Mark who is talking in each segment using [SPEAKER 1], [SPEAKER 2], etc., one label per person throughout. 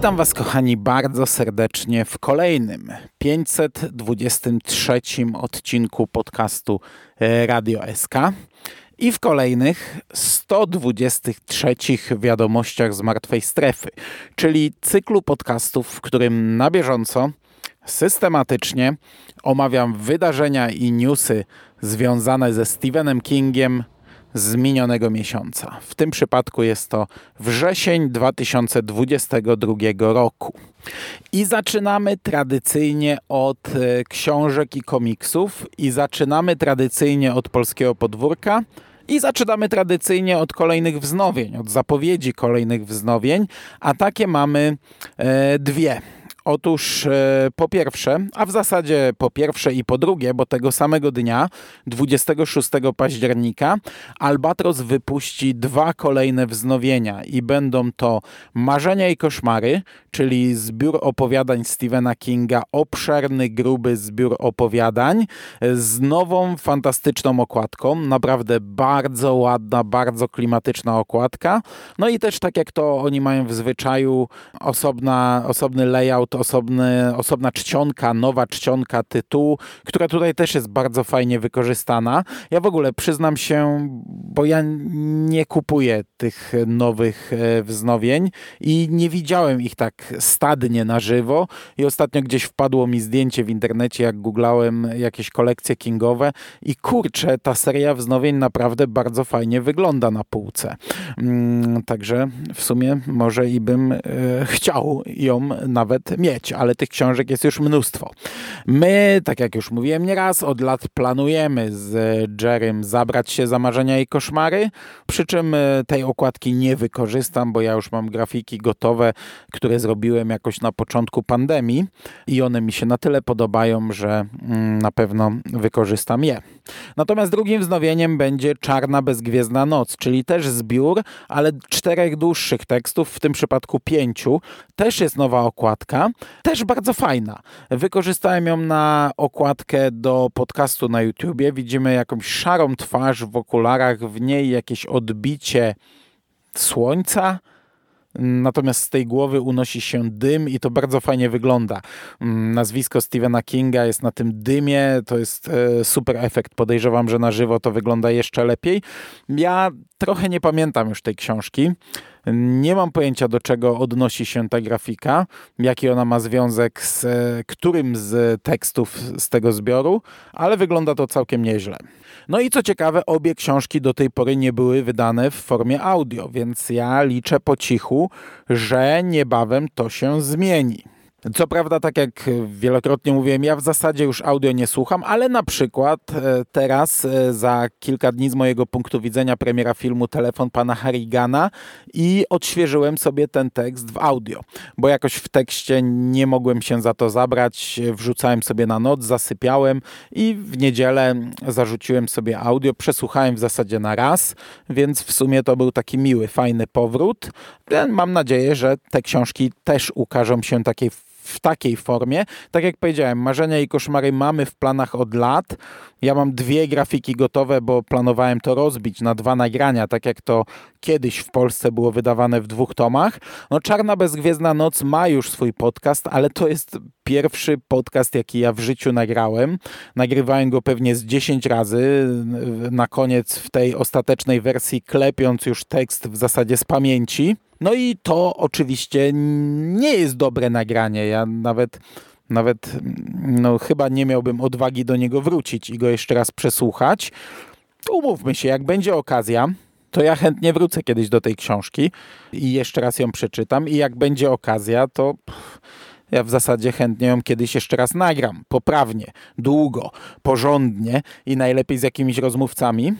[SPEAKER 1] Witam Was, kochani, bardzo serdecznie w kolejnym 523 odcinku podcastu e, Radio SK i w kolejnych 123 wiadomościach z martwej strefy, czyli cyklu podcastów, w którym na bieżąco systematycznie omawiam wydarzenia i newsy związane ze Stephenem Kingiem, z minionego miesiąca. W tym przypadku jest to wrzesień 2022 roku. I zaczynamy tradycyjnie od e, książek i komiksów, i zaczynamy tradycyjnie od polskiego podwórka. I zaczynamy tradycyjnie od kolejnych wznowień, od zapowiedzi kolejnych wznowień, a takie mamy e, dwie. Otóż e, po pierwsze, a w zasadzie po pierwsze i po drugie, bo tego samego dnia, 26 października, Albatros wypuści dwa kolejne wznowienia i będą to Marzenia i Koszmary, czyli zbiór opowiadań Stephena Kinga, obszerny, gruby zbiór opowiadań z nową, fantastyczną okładką, naprawdę bardzo ładna, bardzo klimatyczna okładka. No i też tak jak to oni mają w zwyczaju, osobna, osobny layout osobny, osobna czcionka, nowa czcionka tytułu, która tutaj też jest bardzo fajnie wykorzystana. Ja w ogóle przyznam się, bo ja nie kupuję tych nowych e, wznowień i nie widziałem ich tak stadnie na żywo i ostatnio gdzieś wpadło mi zdjęcie w internecie, jak googlałem jakieś kolekcje kingowe i kurczę, ta seria wznowień naprawdę bardzo fajnie wygląda na półce. Mm, także w sumie może i bym e, chciał ją nawet mieć, ale tych książek jest już mnóstwo. My, tak jak już mówiłem nieraz, od lat planujemy z Jerrym zabrać się za marzenia i koszmary, przy czym e, tej okładki nie wykorzystam, bo ja już mam grafiki gotowe, które zrobiłem jakoś na początku pandemii i one mi się na tyle podobają, że mm, na pewno wykorzystam je. Natomiast drugim wznowieniem będzie Czarna Bezgwiezdna Noc, czyli też zbiór, ale czterech dłuższych tekstów, w tym przypadku pięciu. Też jest nowa okładka, też bardzo fajna. Wykorzystałem ją na okładkę do podcastu na YouTubie. Widzimy jakąś szarą twarz w okularach, w niej jakieś odbicie słońca. Natomiast z tej głowy unosi się dym i to bardzo fajnie wygląda. Mm, nazwisko Stephena Kinga jest na tym dymie, to jest e, super efekt. Podejrzewam, że na żywo to wygląda jeszcze lepiej. Ja trochę nie pamiętam już tej książki. Nie mam pojęcia, do czego odnosi się ta grafika, jaki ona ma związek z e, którym z tekstów z tego zbioru, ale wygląda to całkiem nieźle. No i co ciekawe, obie książki do tej pory nie były wydane w formie audio, więc ja liczę po cichu, że niebawem to się zmieni. Co prawda, tak jak wielokrotnie mówiłem, ja w zasadzie już audio nie słucham, ale na przykład e, teraz e, za kilka dni z mojego punktu widzenia premiera filmu Telefon pana Harrigana i odświeżyłem sobie ten tekst w audio, bo jakoś w tekście nie mogłem się za to zabrać, wrzucałem sobie na noc, zasypiałem i w niedzielę zarzuciłem sobie audio, przesłuchałem w zasadzie na raz, więc w sumie to był taki miły, fajny powrót. Mam nadzieję, że te książki też ukażą się takiej w takiej formie. Tak jak powiedziałem, marzenia i koszmary mamy w planach od lat. Ja mam dwie grafiki gotowe, bo planowałem to rozbić na dwa nagrania, tak jak to kiedyś w Polsce było wydawane w dwóch tomach. No Czarna Bezgwiezdna Noc ma już swój podcast, ale to jest pierwszy podcast, jaki ja w życiu nagrałem. Nagrywałem go pewnie z 10 razy. Na koniec w tej ostatecznej wersji klepiąc już tekst w zasadzie z pamięci. No i to oczywiście nie jest dobre nagranie. Ja nawet nawet no, chyba nie miałbym odwagi do niego wrócić i go jeszcze raz przesłuchać. Umówmy się, jak będzie okazja, to ja chętnie wrócę kiedyś do tej książki i jeszcze raz ją przeczytam. I jak będzie okazja, to ja w zasadzie chętnie ją kiedyś jeszcze raz nagram. Poprawnie, długo, porządnie i najlepiej z jakimiś rozmówcami.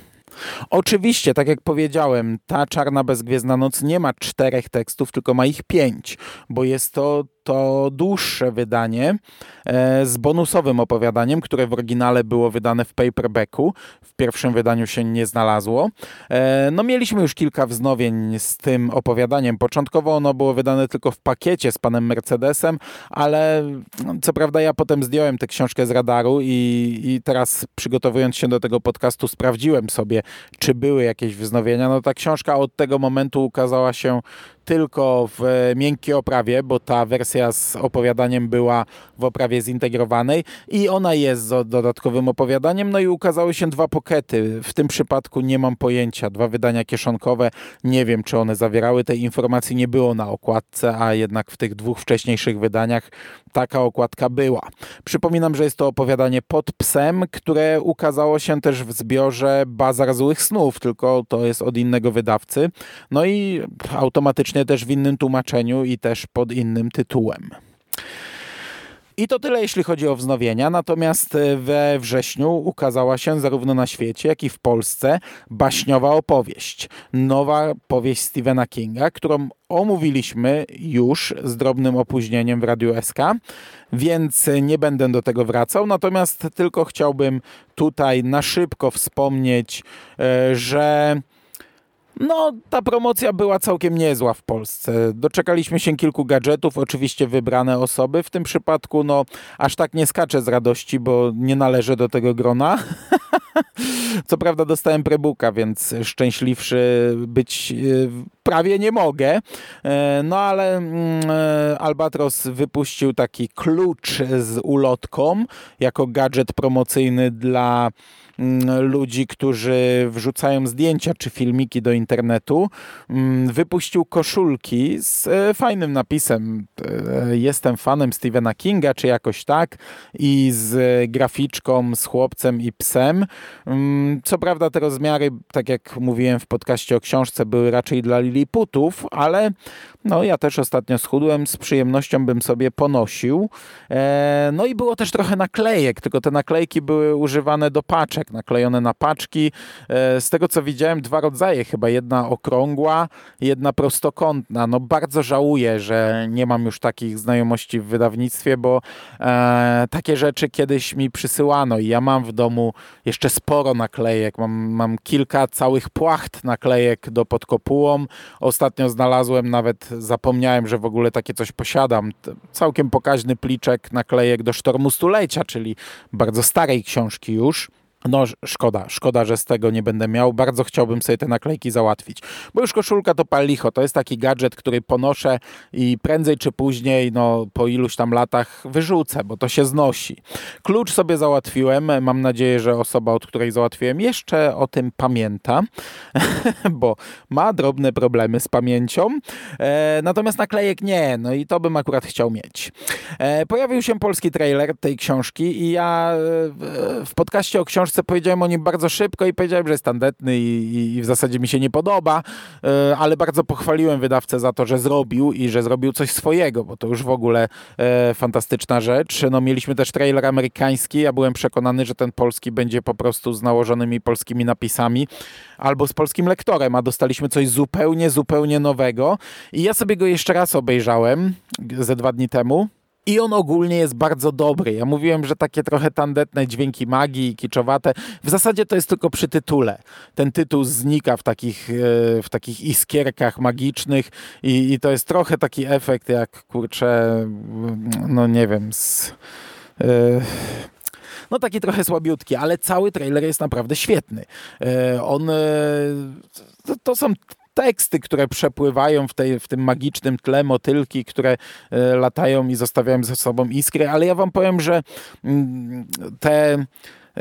[SPEAKER 1] Oczywiście, tak jak powiedziałem, ta czarna bezgwiezdna noc nie ma czterech tekstów, tylko ma ich pięć, bo jest to to dłuższe wydanie e, z bonusowym opowiadaniem, które w oryginale było wydane w paperbacku. W pierwszym wydaniu się nie znalazło. E, no mieliśmy już kilka wznowień z tym opowiadaniem. Początkowo ono było wydane tylko w pakiecie z panem Mercedesem, ale no, co prawda ja potem zdjąłem tę książkę z radaru i, i teraz przygotowując się do tego podcastu sprawdziłem sobie, czy były jakieś wznowienia. No ta książka od tego momentu ukazała się tylko w miękkiej oprawie, bo ta wersja z opowiadaniem była w oprawie zintegrowanej i ona jest z dodatkowym opowiadaniem. No i ukazały się dwa pokety. W tym przypadku nie mam pojęcia. Dwa wydania kieszonkowe. Nie wiem, czy one zawierały tej informacji. Nie było na okładce, a jednak w tych dwóch wcześniejszych wydaniach taka okładka była. Przypominam, że jest to opowiadanie pod psem, które ukazało się też w zbiorze Bazar Złych Snów, tylko to jest od innego wydawcy. No i automatycznie też w innym tłumaczeniu i też pod innym tytułem. I to tyle, jeśli chodzi o wznowienia. Natomiast we wrześniu ukazała się zarówno na świecie, jak i w Polsce baśniowa opowieść. Nowa powieść Stephena Kinga, którą omówiliśmy już z drobnym opóźnieniem w Radiu SK, więc nie będę do tego wracał. Natomiast tylko chciałbym tutaj na szybko wspomnieć, e, że no, ta promocja była całkiem niezła w Polsce. Doczekaliśmy się kilku gadżetów, oczywiście wybrane osoby. W tym przypadku, no, aż tak nie skaczę z radości, bo nie należę do tego grona. Co prawda dostałem prebuka, więc szczęśliwszy być e, prawie nie mogę. E, no ale mm, e, Albatros wypuścił taki klucz z ulotką jako gadżet promocyjny dla ludzi, którzy wrzucają zdjęcia czy filmiki do internetu, mm, wypuścił koszulki z e, fajnym napisem e, jestem fanem Stephena Kinga, czy jakoś tak i z graficzką, z chłopcem i psem. Mm, co prawda te rozmiary, tak jak mówiłem w podcaście o książce, były raczej dla Liliputów, ale no ja też ostatnio schudłem, z przyjemnością bym sobie ponosił. E, no i było też trochę naklejek, tylko te naklejki były używane do paczek, naklejone na paczki. E, z tego co widziałem, dwa rodzaje, chyba jedna okrągła, jedna prostokątna. No bardzo żałuję, że nie mam już takich znajomości w wydawnictwie, bo e, takie rzeczy kiedyś mi przysyłano i ja mam w domu jeszcze sporo naklejek. Mam, mam kilka całych płacht naklejek do pod kopułą. Ostatnio znalazłem nawet zapomniałem, że w ogóle takie coś posiadam. Całkiem pokaźny pliczek naklejek do Sztormu Stulecia, czyli bardzo starej książki już. No szkoda, szkoda, że z tego nie będę miał. Bardzo chciałbym sobie te naklejki załatwić. Bo już koszulka to palicho, to jest taki gadżet, który ponoszę i prędzej czy później, no po iluś tam latach wyrzucę, bo to się znosi. Klucz sobie załatwiłem. Mam nadzieję, że osoba, od której załatwiłem, jeszcze o tym pamięta, bo ma drobne problemy z pamięcią. E, natomiast naklejek nie, no i to bym akurat chciał mieć. E, pojawił się polski trailer tej książki i ja e, w podcaście o książce książce powiedziałem o nim bardzo szybko i powiedziałem, że jest tandetny i, i w zasadzie mi się nie podoba, e, ale bardzo pochwaliłem wydawcę za to, że zrobił i że zrobił coś swojego, bo to już w ogóle e, fantastyczna rzecz. No, mieliśmy też trailer amerykański, ja byłem przekonany, że ten polski będzie po prostu z nałożonymi polskimi napisami albo z polskim lektorem, a dostaliśmy coś zupełnie, zupełnie nowego i ja sobie go jeszcze raz obejrzałem ze dwa dni temu. I on ogólnie jest bardzo dobry. Ja mówiłem, że takie trochę tandetne dźwięki magii, kiczowate. W zasadzie to jest tylko przy tytule. Ten tytuł znika w takich, e, w takich iskierkach magicznych i, i to jest trochę taki efekt jak, kurczę, no nie wiem, z... Yy no taki trochę słabiutki, ale cały trailer jest naprawdę świetny. E, on, to, to, są teksty, które przepływają w, tej, w tym magicznym tle, motylki, które e, latają i zostawiają ze sobą iskry, ale ja wam powiem, że mm, te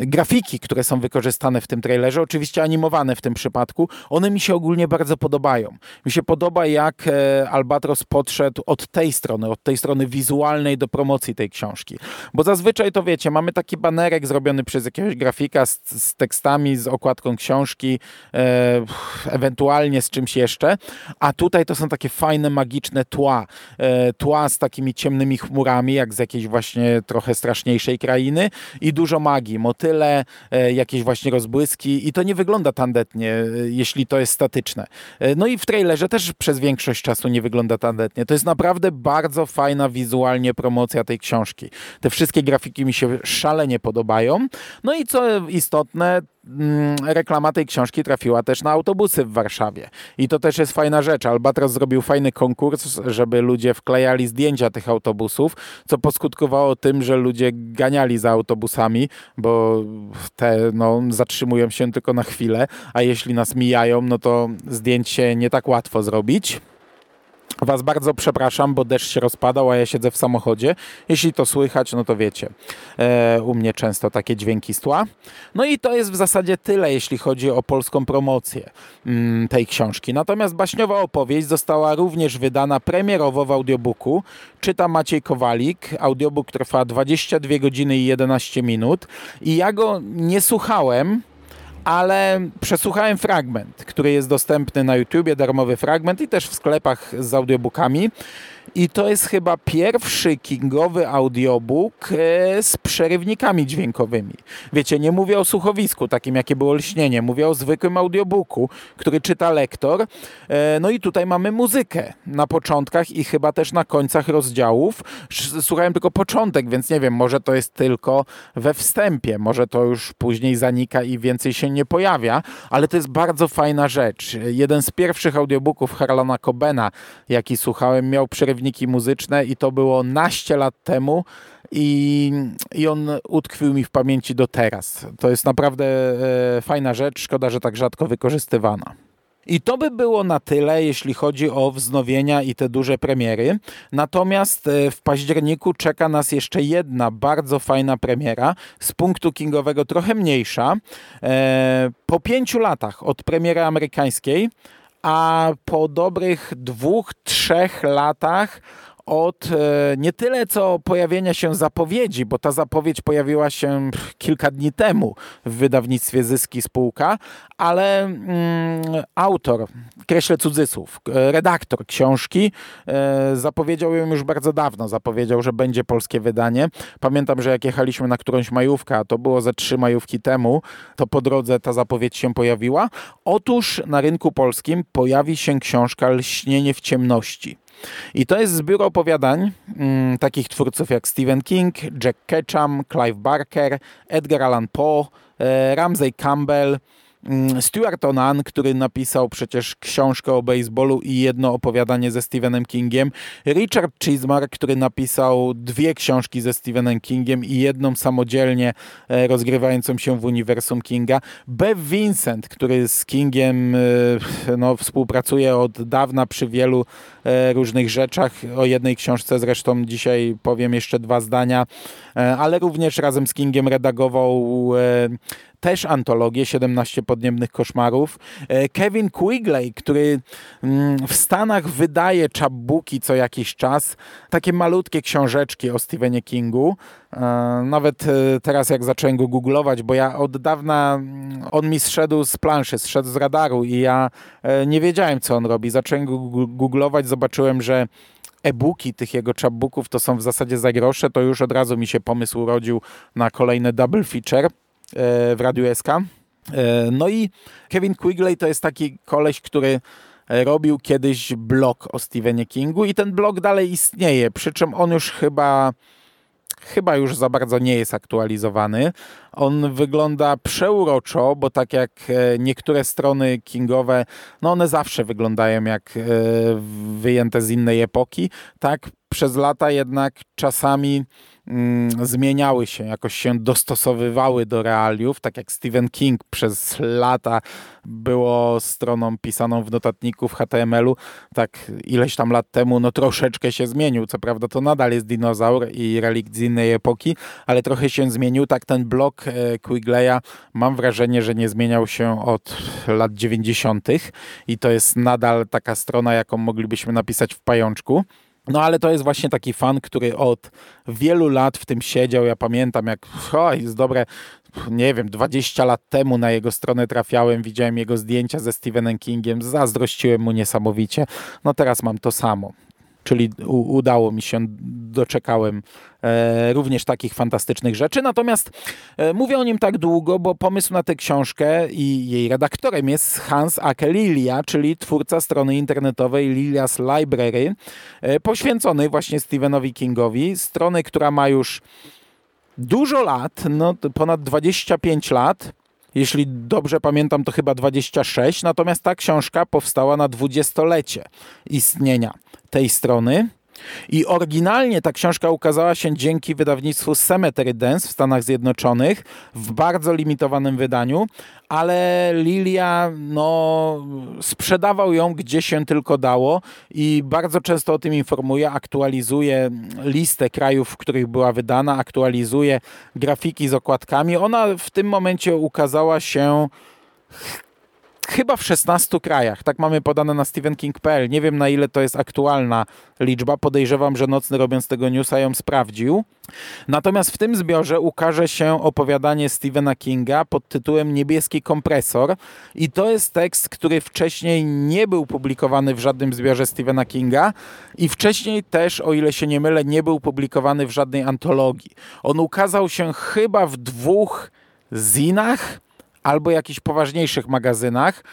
[SPEAKER 1] grafiki, które są wykorzystane w tym trailerze, oczywiście animowane w tym przypadku, one mi się ogólnie bardzo podobają. Mi się podoba, jak e, Albatros podszedł od tej strony, od tej strony wizualnej do promocji tej książki. Bo zazwyczaj to wiecie, mamy taki banerek zrobiony przez jakiegoś grafika z, z tekstami, z okładką książki, e, ewentualnie z czymś jeszcze, a tutaj to są takie fajne, magiczne tła. E, tła z takimi ciemnymi chmurami, jak z jakiejś właśnie trochę straszniejszej krainy i dużo magii, motyw motyle, e, jakieś właśnie rozbłyski i to nie wygląda tandetnie, e, jeśli to jest statyczne. E, no i w trailerze też przez większość czasu nie wygląda tandetnie. To jest naprawdę bardzo fajna wizualnie promocja tej książki. Te wszystkie grafiki mi się szalenie podobają. No i co istotne, reklama tej książki trafiła też na autobusy w Warszawie. I to też jest fajna rzecz. Albatros zrobił fajny konkurs, żeby ludzie wklejali zdjęcia tych autobusów, co poskutkowało tym, że ludzie ganiali za autobusami, bo te no, zatrzymują się tylko na chwilę, a jeśli nas mijają, no to zdjęć się nie tak łatwo zrobić. Was bardzo przepraszam, bo deszcz się rozpadał, a ja siedzę w samochodzie. Jeśli to słychać, no to wiecie, e, u mnie często takie dźwięki z tła. No i to jest w zasadzie tyle, jeśli chodzi o polską promocję mm, tej książki. Natomiast baśniowa opowieść została również wydana premierowo w audiobooku. Czyta Maciej Kowalik. Audiobook trwa 22 godziny i 11 minut. I ja go nie słuchałem, ale przesłuchałem fragment, który jest dostępny na YouTubie, darmowy fragment i też w sklepach z audiobookami. I to jest chyba pierwszy kingowy audiobook e, z przerywnikami dźwiękowymi. Wiecie, nie mówię o słuchowisku, takim jakie było lśnienie, mówię o zwykłym audiobooku, który czyta lektor. E, no i tutaj mamy muzykę na początkach i chyba też na końcach rozdziałów. Słuchałem tylko początek, więc nie wiem, może to jest tylko we wstępie, może to już później zanika i więcej się nie pojawia, ale to jest bardzo fajna rzecz. Jeden z pierwszych audiobooków Harlana Cobena, jaki słuchałem, miał przerywniki przerywniki muzyczne i to było naście lat temu i, i on utkwił mi w pamięci do teraz. To jest naprawdę e, fajna rzecz, szkoda, że tak rzadko wykorzystywana. I to by było na tyle, jeśli chodzi o wznowienia i te duże premiery. Natomiast e, w październiku czeka nas jeszcze jedna bardzo fajna premiera, z punktu kingowego trochę mniejsza. E, po pięciu latach od premiery amerykańskiej a po dobrych dwóch, trzech latach od e, nie tyle co pojawienia się zapowiedzi, bo ta zapowiedź pojawiła się kilka dni temu w wydawnictwie Zyski Spółka, ale mm, autor, kreślę cudzysłów, redaktor książki e, zapowiedział ją już bardzo dawno, zapowiedział, że będzie polskie wydanie. Pamiętam, że jak jechaliśmy na którąś majówkę, a to było ze trzy majówki temu, to po drodze ta zapowiedź się pojawiła. Otóż na rynku polskim pojawi się książka Lśnienie w ciemności. I to jest zbiór opowiadań mm, takich twórców jak Stephen King, Jack Ketchum, Clive Barker, Edgar Allan Poe, e, Ramsey Campbell, Stuart Onan, który napisał przecież książkę o baseballu i jedno opowiadanie ze Stephenem Kingiem, Richard Chismar, który napisał dwie książki ze Stephenem Kingiem i jedną samodzielnie e, rozgrywającą się w uniwersum Kinga, Bev Vincent, który z Kingiem e, no, współpracuje od dawna przy wielu e, różnych rzeczach. O jednej książce zresztą dzisiaj powiem jeszcze dwa zdania, ale również razem z Kingiem redagował też antologię 17 podniebnych koszmarów. E, Kevin Quigley, który mm, w Stanach wydaje chapbooki co jakiś czas, takie malutkie książeczki o Stephenie Kingu. E, nawet e, teraz jak zacząłem go googlować, bo ja od dawna, mm, on mi zszedł z planszy, zszedł z radaru i ja nie wiedziałem co on robi. Zacząłem go googlować, zobaczyłem, że e-booki tych jego chapbooków to są w zasadzie za grosze, to już od razu mi się pomysł urodził na kolejny double feature. E, w Radiu SK. E, no i Kevin Quigley to jest taki koleś, który robił kiedyś blog o Stephenie Kingu i ten blog dalej istnieje, przy czym on już chyba chyba już za bardzo nie jest aktualizowany. On wygląda przeuroczo, bo tak jak e, niektóre strony kingowe, no one zawsze wyglądają jak wyjęte z innej epoki, tak przez lata jednak czasami zmieniały się, jakoś się dostosowywały do realiów, tak jak Stephen King przez lata było stroną pisaną w notatniku w HTML-u, tak ileś tam lat temu, no troszeczkę się zmienił, co prawda to nadal jest dinozaur i relikt z innej epoki, ale trochę się zmienił, tak ten blog e, Quigleya mam wrażenie, że nie zmieniał się od lat 90. i to jest nadal taka strona, jaką moglibyśmy napisać w pajączku. No ale to jest właśnie taki fan, który od wielu lat w tym siedział. Ja pamiętam, jak oj, jest dobre, nie wiem, 20 lat temu na jego stronę trafiałem, widziałem jego zdjęcia ze Stephenem Kingiem, zazdrościłem mu niesamowicie. No teraz mam to samo. Czyli u, udało mi się, doczekałem e, również takich fantastycznych rzeczy. Natomiast e, mówię o nim tak długo, bo pomysł na tę książkę i jej redaktorem jest Hans Ake Lilia, czyli twórca strony internetowej Lilia's Library, e, poświęconej właśnie Stephenowi Kingowi. Strony, która ma już dużo lat, no ponad 25 lat. Jeśli dobrze pamiętam, to chyba 26. Natomiast ta książka powstała na dwudziestolecie istnienia tej strony. I oryginalnie ta książka ukazała się dzięki wydawnictwu Cemetery Dance w Stanach Zjednoczonych w bardzo limitowanym wydaniu, ale Lilia no, sprzedawał ją gdzie się tylko dało i bardzo często o tym informuje, aktualizuje listę krajów, w których była wydana, aktualizuje grafiki z okładkami. Ona w tym momencie ukazała się chyba w 16 krajach. Tak mamy podane na stephenking.pl. Nie wiem na ile to jest aktualna liczba. Podejrzewam, że Nocny robiąc tego newsa ją sprawdził. Natomiast w tym zbiorze ukaże się opowiadanie Stephena Kinga pod tytułem Niebieski kompresor i to jest tekst, który wcześniej nie był publikowany w żadnym zbiorze Stephena Kinga i wcześniej też, o ile się nie mylę, nie był publikowany w żadnej antologii. On ukazał się chyba w dwóch zinach, albo jakichś poważniejszych magazynach.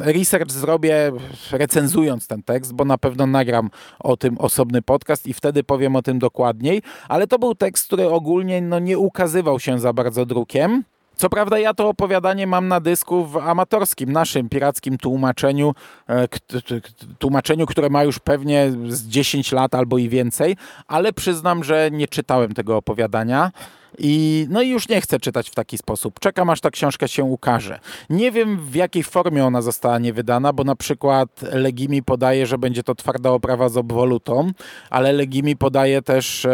[SPEAKER 1] Research zrobię recenzując ten tekst, bo na pewno nagram o tym osobny podcast i wtedy powiem o tym dokładniej, ale to był tekst, który ogólnie no, nie ukazywał się za bardzo drukiem. Co prawda ja to opowiadanie mam na dysku w amatorskim, naszym pirackim tłumaczeniu, e, tłumaczeniu, które ma już pewnie z 10 lat albo i więcej, ale przyznam, że nie czytałem tego opowiadania. I, no i już nie chcę czytać w taki sposób. Czekam, aż ta książka się ukaże. Nie wiem, w jakiej formie ona zostanie wydana, bo na przykład Legimi podaje, że będzie to twarda oprawa z obwolutą, ale Legimi podaje też e,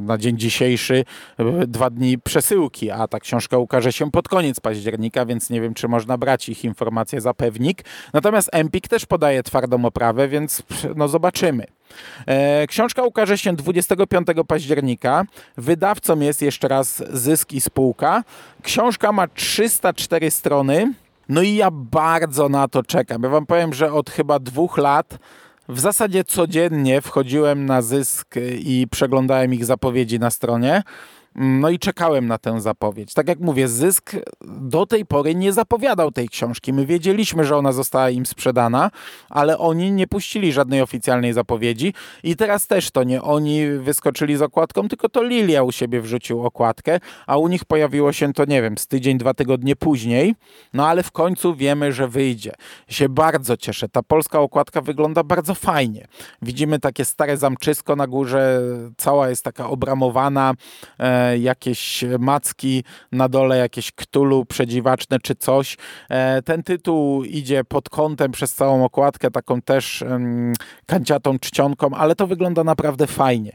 [SPEAKER 1] na dzień dzisiejszy e, dwa dni przesyłki, a ta książka ukaże się pod koniec października, więc nie wiem, czy można brać ich informacje za pewnik. Natomiast Empik też podaje twardą oprawę, więc no zobaczymy. E, książka ukaże się 25 października. Wydawcą jest jeszcze raz Zysk i Spółka. Książka ma 304 strony. No i ja bardzo na to czekam. Ja wam powiem, że od chyba dwóch lat w zasadzie codziennie wchodziłem na Zysk i przeglądałem ich zapowiedzi na stronie. No i czekałem na tę zapowiedź. Tak jak mówię, Zysk do tej pory nie zapowiadał tej książki. My wiedzieliśmy, że ona została im sprzedana, ale oni nie puścili żadnej oficjalnej zapowiedzi i teraz też to nie oni wyskoczyli z okładką, tylko to Lilia u siebie wrzucił okładkę, a u nich pojawiło się to, nie wiem, z tydzień, dwa tygodnie później, no ale w końcu wiemy, że wyjdzie. Się bardzo cieszę. Ta polska okładka wygląda bardzo fajnie. Widzimy takie stare zamczysko na górze, cała jest taka obramowana, e, jakieś macki na dole, jakieś ktulu przedziwaczne czy coś. E, ten tytuł idzie pod kątem przez całą okładkę, taką też kanciatą czcionką, ale to wygląda naprawdę fajnie.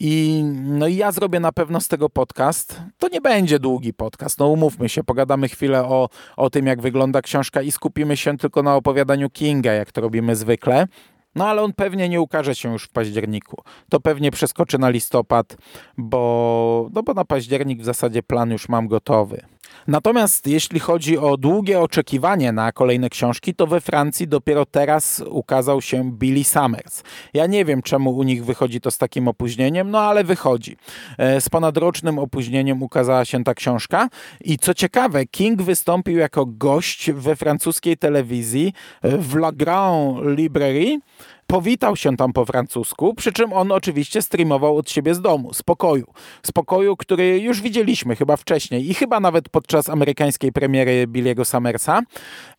[SPEAKER 1] I, no i ja zrobię na pewno z tego podcast. To nie będzie długi podcast, no umówmy się, pogadamy chwilę o, o tym, jak wygląda książka i skupimy się tylko na opowiadaniu Kinga, jak to robimy zwykle. No ale on pewnie nie ukaże się już w październiku. To pewnie przeskoczy na listopad, bo, no bo na październik w zasadzie plan już mam gotowy. Natomiast jeśli chodzi o długie oczekiwanie na kolejne książki, to we Francji dopiero teraz ukazał się Billy Summers. Ja nie wiem, czemu u nich wychodzi to z takim opóźnieniem, no ale wychodzi. E, z ponadrocznym opóźnieniem ukazała się ta książka i co ciekawe, King wystąpił jako gość we francuskiej telewizji w La Grande Librairie powitał się tam po francusku, przy czym on oczywiście streamował od siebie z domu, z pokoju. Z pokoju, który już widzieliśmy chyba wcześniej i chyba nawet podczas amerykańskiej premiery Billiego Summersa.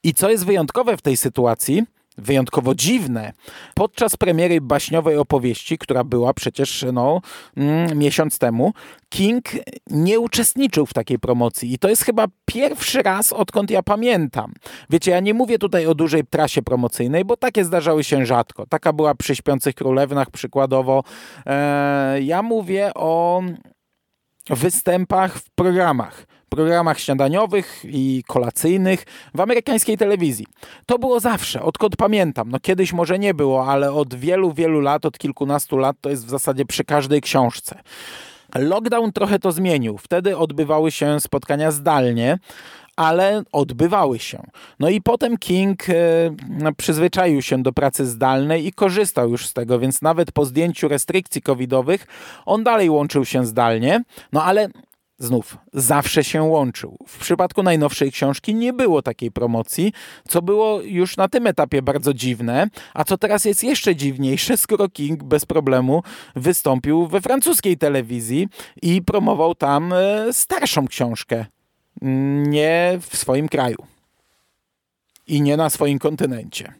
[SPEAKER 1] I co jest wyjątkowe w tej sytuacji, wyjątkowo dziwne. Podczas premiery baśniowej opowieści, która była przecież no, mm, miesiąc temu, King nie uczestniczył w takiej promocji i to jest chyba pierwszy raz, odkąd ja pamiętam. Wiecie, ja nie mówię tutaj o dużej trasie promocyjnej, bo takie zdarzały się rzadko. Taka była przy Śpiących Królewnach przykładowo. Eee, ja mówię o występach w programach programach śniadaniowych i kolacyjnych w amerykańskiej telewizji. To było zawsze, odkąd pamiętam. No kiedyś może nie było, ale od wielu, wielu lat, od kilkunastu lat to jest w zasadzie przy każdej książce. Lockdown trochę to zmienił. Wtedy odbywały się spotkania zdalnie, ale odbywały się. No i potem King e, przyzwyczaił się do pracy zdalnej i korzystał już z tego, więc nawet po zdjęciu restrykcji covidowych on dalej łączył się zdalnie, no ale znów zawsze się łączył. W przypadku najnowszej książki nie było takiej promocji, co było już na tym etapie bardzo dziwne, a co teraz jest jeszcze dziwniejsze, skoro King bez problemu wystąpił we francuskiej telewizji i promował tam e, starszą książkę, nie w swoim kraju i nie na swoim kontynencie.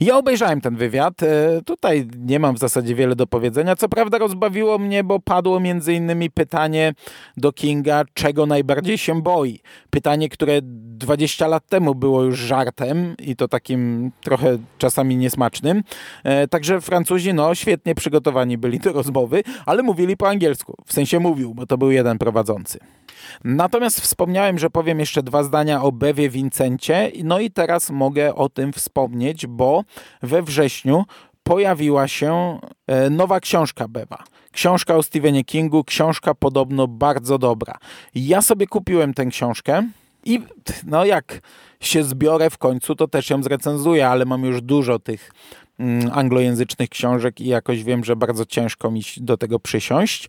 [SPEAKER 1] Ja obejrzałem ten wywiad. E, tutaj nie mam w zasadzie wiele do powiedzenia. Co prawda rozbawiło mnie, bo padło między innymi pytanie do Kinga, czego najbardziej się boi. Pytanie, które 20 lat temu było już żartem i to takim trochę czasami niesmacznym. E, także Francuzi, no, świetnie przygotowani byli do rozmowy, ale mówili po angielsku. W sensie mówił, bo to był jeden prowadzący. Natomiast wspomniałem, że powiem jeszcze dwa zdania o Bewie Vincencie, no i teraz mogę o tym wspomnieć, bo we wrześniu pojawiła się e, nowa książka Bewa. Książka o Stephenie Kingu, książka podobno bardzo dobra. Ja sobie kupiłem tę książkę i no jak się zbiorę w końcu, to też ją zrecenzuję, ale mam już dużo tych mm, anglojęzycznych książek i jakoś wiem, że bardzo ciężko mi do tego przysiąść.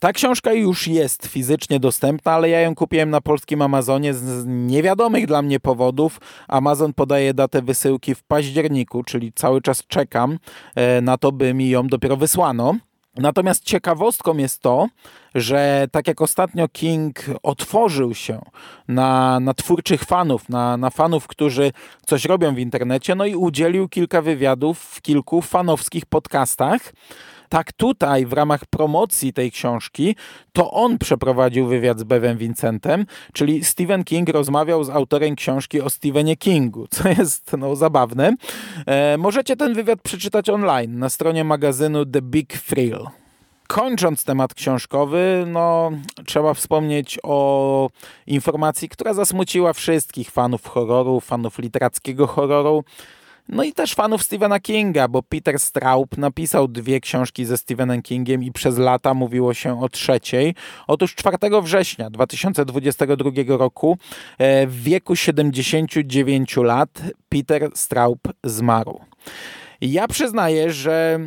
[SPEAKER 1] Ta książka już jest fizycznie dostępna, ale ja ją kupiłem na polskim Amazonie z niewiadomych dla mnie powodów. Amazon podaje datę wysyłki w październiku, czyli cały czas czekam e, na to, by mi ją dopiero wysłano. Natomiast ciekawostką jest to, że tak jak ostatnio King otworzył się na, na twórczych fanów, na, na fanów, którzy coś robią w internecie, no i udzielił kilka wywiadów w kilku fanowskich podcastach. Tak tutaj w ramach promocji tej książki to on przeprowadził wywiad z Bevem Vincentem, czyli Stephen King rozmawiał z autorem książki o Stephenie Kingu, co jest no, zabawne. E, możecie ten wywiad przeczytać online na stronie magazynu The Big Thrill. Kończąc temat książkowy, no, trzeba wspomnieć o informacji, która zasmuciła wszystkich fanów horroru, fanów literackiego horroru. No i też fanów Stephena Kinga, bo Peter Straub napisał dwie książki ze Stephenem Kingiem i przez lata mówiło się o trzeciej. Otóż 4 września 2022 roku e, w wieku 79 lat Peter Straub zmarł. Ja przyznaję, że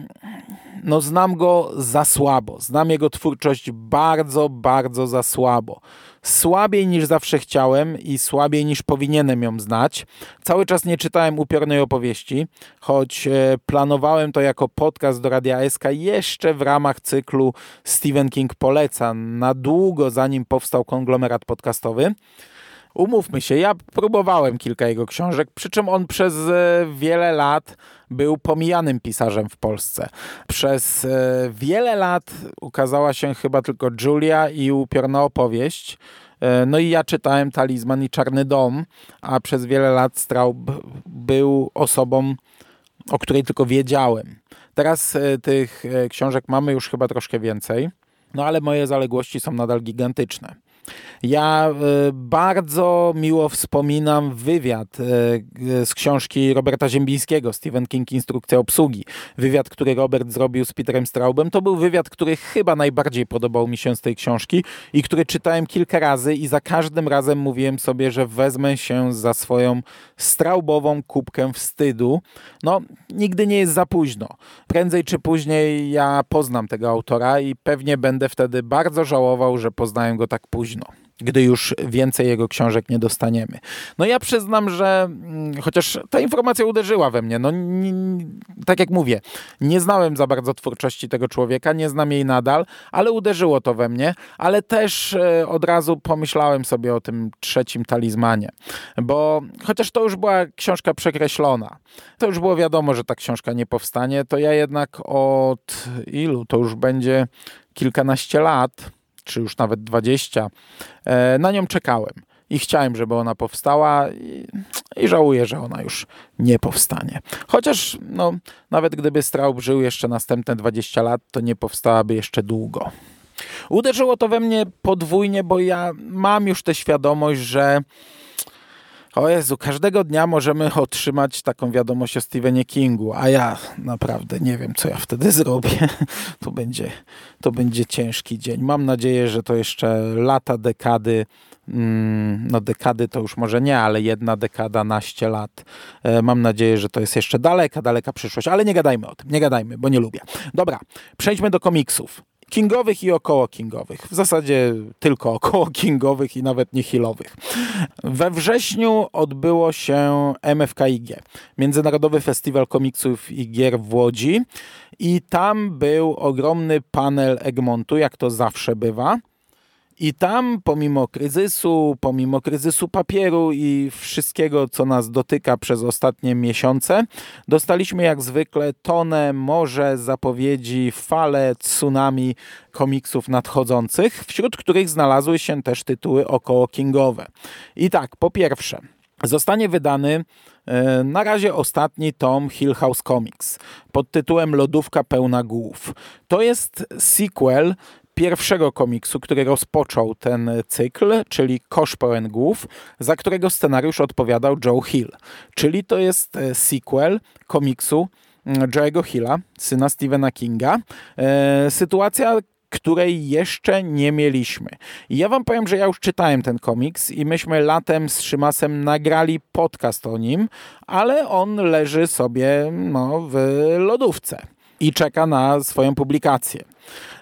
[SPEAKER 1] no znam go za słabo. Znam jego twórczość bardzo, bardzo za słabo słabiej niż zawsze chciałem i słabiej niż powinienem ją znać. Cały czas nie czytałem upiornej opowieści, choć e, planowałem to jako podcast do Radia SK jeszcze w ramach cyklu Stephen King poleca na długo zanim powstał konglomerat podcastowy. Umówmy się, ja próbowałem kilka jego książek, przy czym on przez e, wiele lat był pomijanym pisarzem w Polsce. Przez e, wiele lat ukazała się chyba tylko Julia i upiorna opowieść. E, no i ja czytałem Talizman i Czarny Dom, a przez wiele lat Straub był osobą, o której tylko wiedziałem. Teraz tych książek mamy już chyba troszkę więcej, no ale moje zaległości są nadal gigantyczne. Ja e, bardzo miło wspominam wywiad e, z książki Roberta Ziembińskiego, Stephen King Instrukcja obsługi. Wywiad, który Robert zrobił z Peterem Straubem, to był wywiad, który chyba najbardziej podobał mi się z tej książki i który czytałem kilka razy i za każdym razem mówiłem sobie, że wezmę się za swoją straubową kubkę wstydu. No, nigdy nie jest za późno. Prędzej czy później ja poznam tego autora i pewnie będę wtedy bardzo żałował, że poznałem go tak późno gdy już więcej jego książek nie dostaniemy. No ja przyznam, że mm, chociaż ta informacja uderzyła we mnie, no tak jak mówię, nie znałem za bardzo twórczości tego człowieka, nie znam jej nadal, ale uderzyło to we mnie, ale też e, od razu pomyślałem sobie o tym trzecim talizmanie, bo chociaż to już była książka przekreślona, to już było wiadomo, że ta książka nie powstanie, to ja jednak od ilu, to już będzie kilkanaście lat, czy już nawet 20, e, na nią czekałem i chciałem, żeby ona powstała i, żałuję, że ona już nie powstanie. Chociaż no, nawet gdyby Straub żył jeszcze następne 20 lat, to nie powstałaby jeszcze długo. Uderzyło to we mnie podwójnie, bo ja mam już tę świadomość, że O Jezu, każdego dnia możemy otrzymać taką wiadomość o Stephenie Kingu, a ja naprawdę nie wiem, co ja wtedy zrobię. To będzie, to będzie ciężki dzień. Mam nadzieję, że to jeszcze lata, dekady, mm, no dekady to już może nie, ale jedna dekada, naście lat. E, mam nadzieję, że to jest jeszcze daleka, daleka przyszłość, ale nie gadajmy o tym, nie gadajmy, bo nie lubię. Dobra, przejdźmy do komiksów kingowych i około kingowych. W zasadzie tylko około kingowych i nawet nie. We wrześniu odbyło się MFKIG, Międzynarodowy Festiwal Komiksów i Gier w Łodzi i tam był ogromny panel Egmontu, jak to zawsze bywa. I tam, pomimo kryzysu, pomimo kryzysu papieru i wszystkiego, co nas dotyka przez ostatnie miesiące, dostaliśmy jak zwykle tonę, morze zapowiedzi, fale, tsunami komiksów nadchodzących, wśród których znalazły się też tytuły około kingowe. I tak, po pierwsze, zostanie wydany e, na razie ostatni tom Hill House Comics pod tytułem Lodówka pełna głów. To jest sequel pierwszego komiksu, który rozpoczął ten cykl, czyli Kosz pełen głów, za którego scenariusz odpowiadał Joe Hill. Czyli to jest e, sequel komiksu mm, Joe'ego Hilla, syna Stephena Kinga. E, sytuacja, której jeszcze nie mieliśmy. I ja wam powiem, że ja już czytałem ten komiks i myśmy latem z Szymasem nagrali podcast o nim, ale on leży sobie no, w lodówce i czeka na swoją publikację.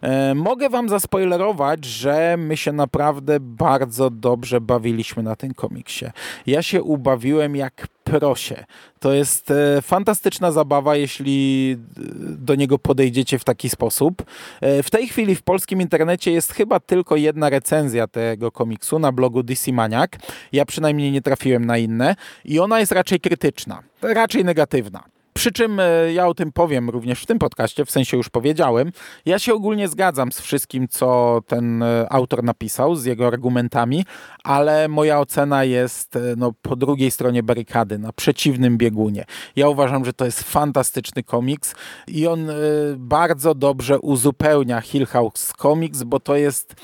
[SPEAKER 1] E, mogę wam zaspoilerować, że my się naprawdę bardzo dobrze bawiliśmy na tym komiksie. Ja się ubawiłem jak prosie. To jest e, fantastyczna zabawa, jeśli e, do niego podejdziecie w taki sposób. W tej chwili w polskim internecie jest chyba tylko jedna recenzja tego komiksu na blogu DC Maniac. Ja przynajmniej nie trafiłem na inne i ona jest raczej krytyczna, raczej negatywna. Przy czym e, ja o tym powiem również w tym podcaście, w sensie już powiedziałem. Ja się ogólnie zgadzam z wszystkim, co ten e, autor napisał, z jego argumentami, ale moja ocena jest e, no, po drugiej stronie barykady, na przeciwnym biegunie. Ja uważam, że to jest fantastyczny komiks i on bardzo dobrze uzupełnia Hill House Comics, bo to jest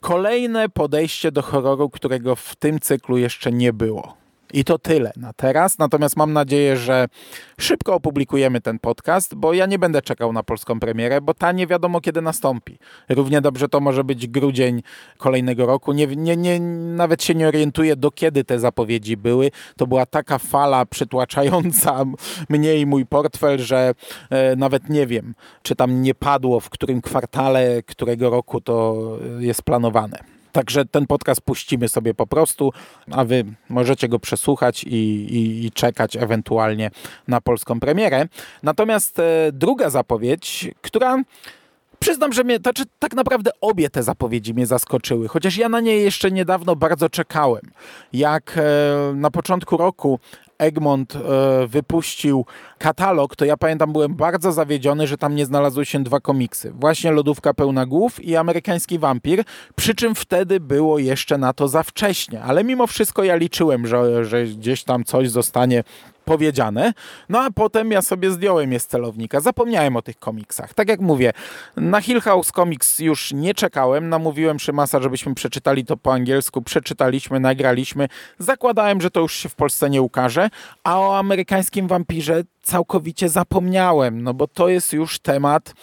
[SPEAKER 1] kolejne podejście do horroru, którego w tym cyklu jeszcze nie było. I to tyle na teraz. Natomiast mam nadzieję, że szybko opublikujemy ten podcast, bo ja nie będę czekał na polską premierę, bo ta nie wiadomo kiedy nastąpi. Równie dobrze to może być grudzień kolejnego roku. Nie, nie, nie, nawet się nie orientuję, do kiedy te zapowiedzi były. To była taka fala przytłaczająca mnie i mój portfel, że e, nawet nie wiem, czy tam nie padło, w którym kwartale którego roku to jest planowane. Także ten podcast puścimy sobie po prostu, a wy możecie go przesłuchać i, i, i czekać ewentualnie na polską premierę. Natomiast e, druga zapowiedź, która Przyznam, że mnie, to, czy, tak naprawdę obie te zapowiedzi mnie zaskoczyły, chociaż ja na nie jeszcze niedawno bardzo czekałem. Jak e, na początku roku Egmont e, wypuścił katalog, to ja pamiętam, byłem bardzo zawiedziony, że tam nie znalazły się dwa komiksy. Właśnie Lodówka pełna głów i Amerykański wampir, przy czym wtedy było jeszcze na to za wcześnie, ale mimo wszystko ja liczyłem, że, że gdzieś tam coś zostanie powiedziane. No a potem ja sobie zdjąłem je z celownika. Zapomniałem o tych komiksach. Tak jak mówię, na Hill House Comics już nie czekałem. Namówiłem Szymasa, żebyśmy przeczytali to po angielsku. Przeczytaliśmy, nagraliśmy. Zakładałem, że to już się w Polsce nie ukaże. A o amerykańskim wampirze całkowicie zapomniałem, no bo to jest już temat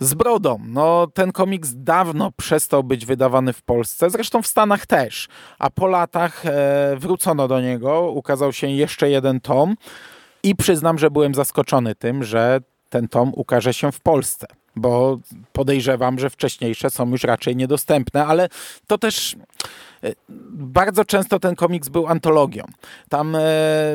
[SPEAKER 1] z brodą. No, ten komiks dawno przestał być wydawany w Polsce, zresztą w Stanach też. A po latach e, wrócono do niego, ukazał się jeszcze jeden tom i przyznam, że byłem zaskoczony tym, że ten tom ukaże się w Polsce bo podejrzewam, że wcześniejsze są już raczej niedostępne, ale to też bardzo często ten komiks był antologią. Tam e,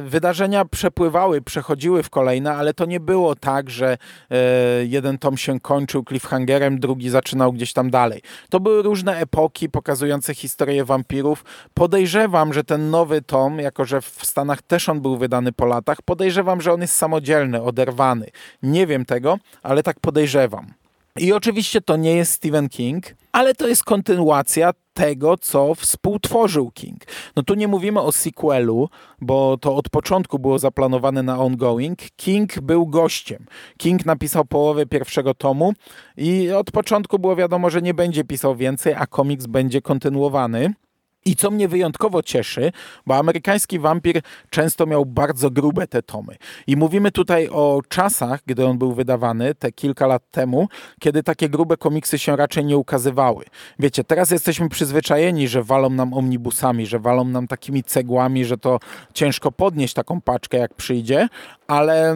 [SPEAKER 1] wydarzenia przepływały, przechodziły w kolejne, ale to nie było tak, że e, jeden tom się kończył cliffhangerem, drugi zaczynał gdzieś tam dalej. To były różne epoki pokazujące historię wampirów. Podejrzewam, że ten nowy tom, jako że w Stanach też on był wydany po latach, podejrzewam, że on jest samodzielny, oderwany. Nie wiem tego, ale tak podejrzewam. I oczywiście to nie jest Stephen King, ale to jest kontynuacja tego, co współtworzył King. No tu nie mówimy o sequelu, bo to od początku było zaplanowane na ongoing. King był gościem. King napisał połowę pierwszego tomu i od początku było wiadomo, że nie będzie pisał więcej, a komiks będzie kontynuowany. I co mnie wyjątkowo cieszy, bo amerykański wampir często miał bardzo grube te tomy. I mówimy tutaj o czasach, gdy on był wydawany, te kilka lat temu, kiedy takie grube komiksy się raczej nie ukazywały. Wiecie, teraz jesteśmy przyzwyczajeni, że walą nam omnibusami, że walą nam takimi cegłami, że to ciężko podnieść taką paczkę, jak przyjdzie, ale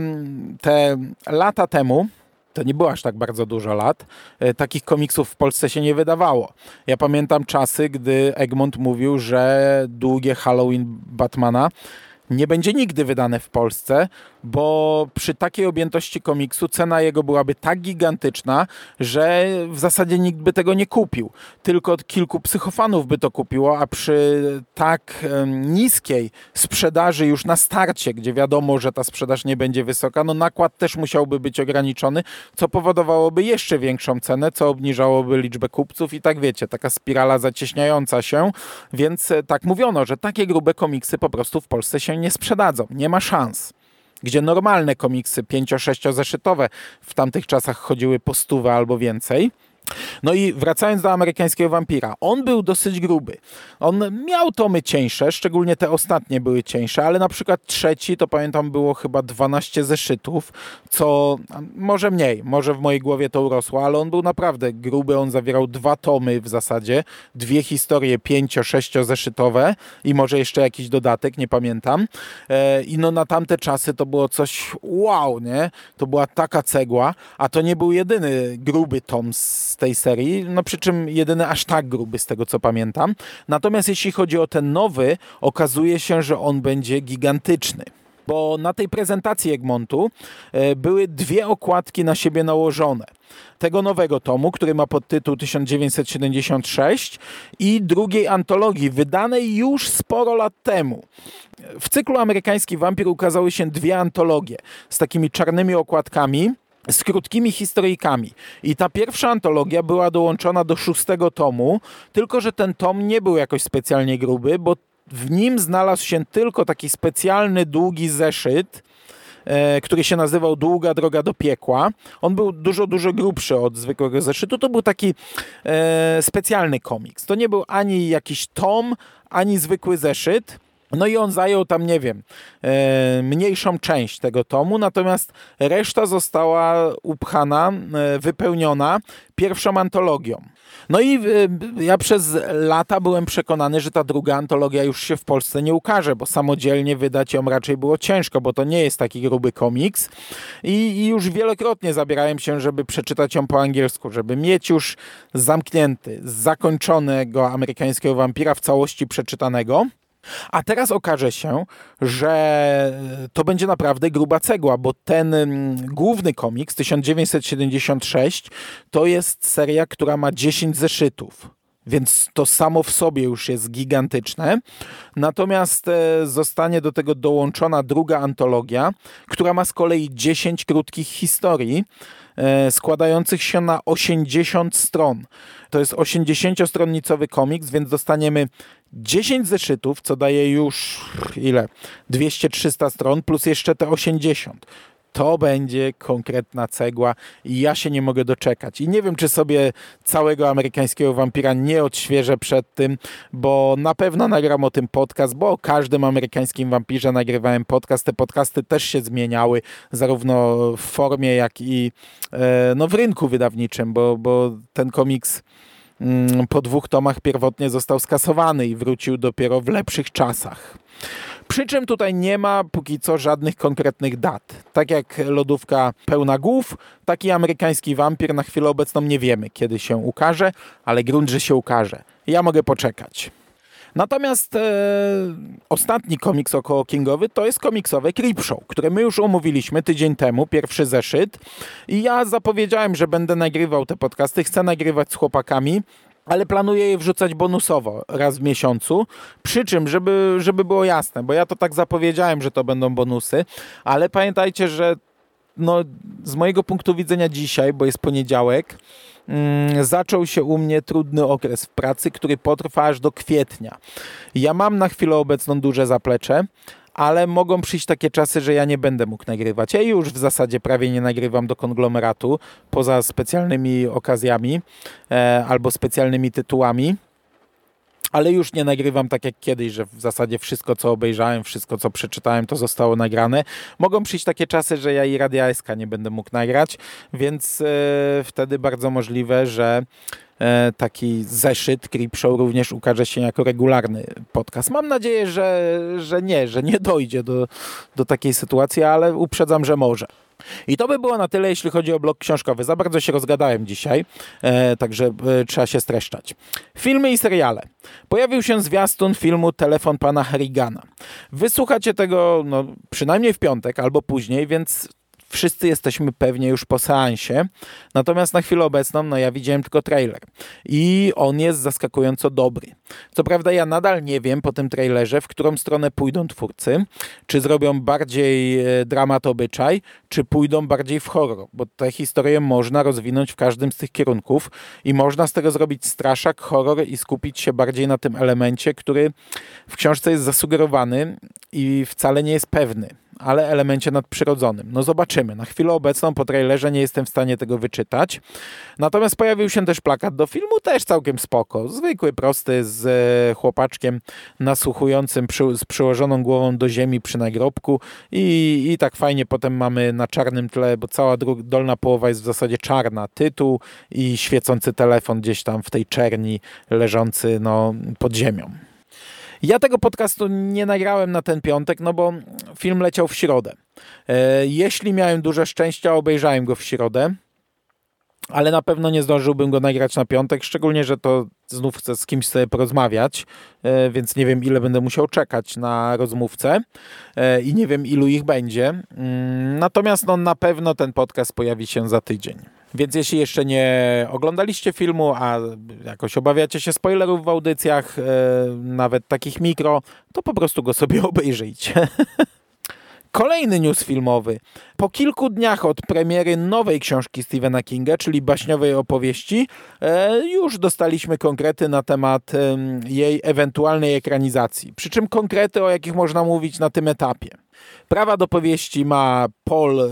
[SPEAKER 1] te lata temu, to nie było aż tak bardzo dużo lat, e, takich komiksów w Polsce się nie wydawało. Ja pamiętam czasy, gdy Egmont mówił, że długie Halloween Batmana nie będzie nigdy wydane w Polsce, bo przy takiej objętości komiksu cena jego byłaby tak gigantyczna, że w zasadzie nikt by tego nie kupił. Tylko kilku psychofanów by to kupiło, a przy tak niskiej sprzedaży już na starcie, gdzie wiadomo, że ta sprzedaż nie będzie wysoka, no nakład też musiałby być ograniczony, co powodowałoby jeszcze większą cenę, co obniżałoby liczbę kupców i tak wiecie, taka spirala zacieśniająca się, więc e, tak mówiono, że takie grube komiksy po prostu w Polsce się nie sprzedadzą, nie ma szans gdzie normalne komiksy 5-6 zeszytowe w tamtych czasach chodziły po stówę albo więcej, no i wracając do amerykańskiego wampira, on był dosyć gruby. On miał tomy cieńsze, szczególnie te ostatnie były cieńsze, ale na przykład trzeci to pamiętam było chyba 12 zeszytów, co może mniej, może w mojej głowie to urosło, ale on był naprawdę gruby, on zawierał dwa tomy w zasadzie, dwie historie 5-6 zeszytowe i może jeszcze jakiś dodatek, nie pamiętam. E, I no na tamte czasy to było coś wow, nie? To była taka cegła, a to nie był jedyny gruby tom z tej serii, no przy czym jedyny aż tak gruby z tego co pamiętam. Natomiast jeśli chodzi o ten nowy, okazuje się, że on będzie gigantyczny bo na tej prezentacji Egmontu e, były dwie okładki na siebie nałożone. Tego nowego tomu, który ma podtytuł 1976 i drugiej antologii, wydanej już sporo lat temu. W cyklu Amerykański Wampir ukazały się dwie antologie z takimi czarnymi okładkami z krótkimi historyjkami. I ta pierwsza antologia była dołączona do szóstego tomu, tylko że ten tom nie był jakoś specjalnie gruby, bo w nim znalazł się tylko taki specjalny, długi zeszyt, e, który się nazywał Długa droga do piekła. On był dużo, dużo grubszy od zwykłego zeszytu. To był taki e, specjalny komiks. To nie był ani jakiś tom, ani zwykły zeszyt. No i on zajął tam, nie wiem, e, mniejszą część tego tomu, natomiast reszta została upchana, e, wypełniona pierwszą antologią. No i e, ja przez lata byłem przekonany, że ta druga antologia już się w Polsce nie ukaże, bo samodzielnie wydać ją raczej było ciężko, bo to nie jest taki gruby komiks. I, i już wielokrotnie zabierałem się, żeby przeczytać ją po angielsku, żeby mieć już zamknięty, zakończonego amerykańskiego wampira w całości przeczytanego. A teraz okaże się, że to będzie naprawdę gruba cegła, bo ten mm, główny komiks 1976 to jest seria, która ma 10 zeszytów. Więc to samo w sobie już jest gigantyczne. Natomiast e, zostanie do tego dołączona druga antologia, która ma z kolei 10 krótkich historii e, składających się na 80 stron. To jest 80-stronnicowy komiks, więc dostaniemy 10 zeszytów, co daje już ile? 200-300 stron, plus jeszcze te 80 to będzie konkretna cegła i ja się nie mogę doczekać. I nie wiem, czy sobie całego amerykańskiego wampira nie odświeżę przed tym, bo na pewno nagram o tym podcast, bo o każdym amerykańskim wampirze nagrywałem podcast. Te podcasty też się zmieniały, zarówno w formie, jak i e, no, w rynku wydawniczym, bo, bo ten komiks po dwóch tomach pierwotnie został skasowany i wrócił dopiero w lepszych czasach. Przy czym tutaj nie ma póki co żadnych konkretnych dat. Tak jak lodówka pełna głów, taki amerykański wampir na chwilę obecną nie wiemy, kiedy się ukaże, ale grunt, że się ukaże. Ja mogę poczekać. Natomiast e, ostatni komiks około Kingowy to jest komiksowe Creepshow, które my już omówiliśmy tydzień temu, pierwszy zeszyt. I ja zapowiedziałem, że będę nagrywał te podcasty, chcę nagrywać z chłopakami ale planuję je wrzucać bonusowo raz w miesiącu. Przy czym, żeby, żeby było jasne, bo ja to tak zapowiedziałem, że to będą bonusy, ale pamiętajcie, że no, z mojego punktu widzenia dzisiaj, bo jest poniedziałek, zaczął się u mnie trudny okres w pracy, który potrwa aż do kwietnia. Ja mam na chwilę obecną duże zaplecze, ale mogą przyjść takie czasy, że ja nie będę mógł nagrywać. Ja już w zasadzie prawie nie nagrywam do konglomeratu, poza specjalnymi okazjami e, albo specjalnymi tytułami. Ale już nie nagrywam tak jak kiedyś, że w zasadzie wszystko, co obejrzałem, wszystko, co przeczytałem, to zostało nagrane. Mogą przyjść takie czasy, że ja i Radia SK nie będę mógł nagrać, więc e, wtedy bardzo możliwe, że e, taki zeszyt Creep Show również ukaże się jako regularny podcast. Mam nadzieję, że, że nie, że nie dojdzie do, do takiej sytuacji, ale uprzedzam, że może. I to by było na tyle, jeśli chodzi o blok książkowy. Za bardzo się rozgadałem dzisiaj, e, także e, trzeba się streszczać. Filmy i seriale. Pojawił się zwiastun filmu Telefon pana Harrigana. Wysłuchacie tego no, przynajmniej w piątek albo później, więc wszyscy jesteśmy pewnie już po seansie. Natomiast na chwilę obecną, no ja widziałem tylko trailer i on jest zaskakująco dobry. Co prawda ja nadal nie wiem po tym trailerze, w którą stronę pójdą twórcy. Czy zrobią bardziej e, dramat obyczaj, czy pójdą bardziej w horror, bo tę historię można rozwinąć w każdym z tych kierunków i można z tego zrobić straszak, horror i skupić się bardziej na tym elemencie, który w książce jest zasugerowany i wcale nie jest pewny ale elemencie nadprzyrodzonym. No zobaczymy. Na chwilę obecną po trailerze nie jestem w stanie tego wyczytać. Natomiast pojawił się też plakat do filmu, też całkiem spoko. Zwykły, prosty, z e, chłopaczkiem nasłuchującym przy, z przyłożoną głową do ziemi przy nagrobku i, i tak fajnie potem mamy na czarnym tle, bo cała dolna połowa jest w zasadzie czarna. Tytuł i świecący telefon gdzieś tam w tej czerni leżący no, pod ziemią. Ja tego podcastu nie nagrałem na ten piątek, no bo film leciał w środę. E, jeśli miałem duże szczęście, obejrzałem go w środę, ale na pewno nie zdążyłbym go nagrać na piątek, szczególnie, że to znów chcę z kimś sobie porozmawiać, e, więc nie wiem, ile będę musiał czekać na rozmówcę e, i nie wiem, ilu ich będzie. Mm, natomiast no, na pewno ten podcast pojawi się za tydzień. Więc jeśli jeszcze nie oglądaliście filmu, a jakoś obawiacie się spoilerów w audycjach, e, nawet takich mikro, to po prostu go sobie obejrzyjcie. Kolejny news filmowy. Po kilku dniach od premiery nowej książki Stephena Kinga, czyli baśniowej opowieści, e, już dostaliśmy konkrety na temat jej ewentualnej ekranizacji. Przy czym konkrety, o jakich można mówić na tym etapie. Prawa do powieści ma Paul e,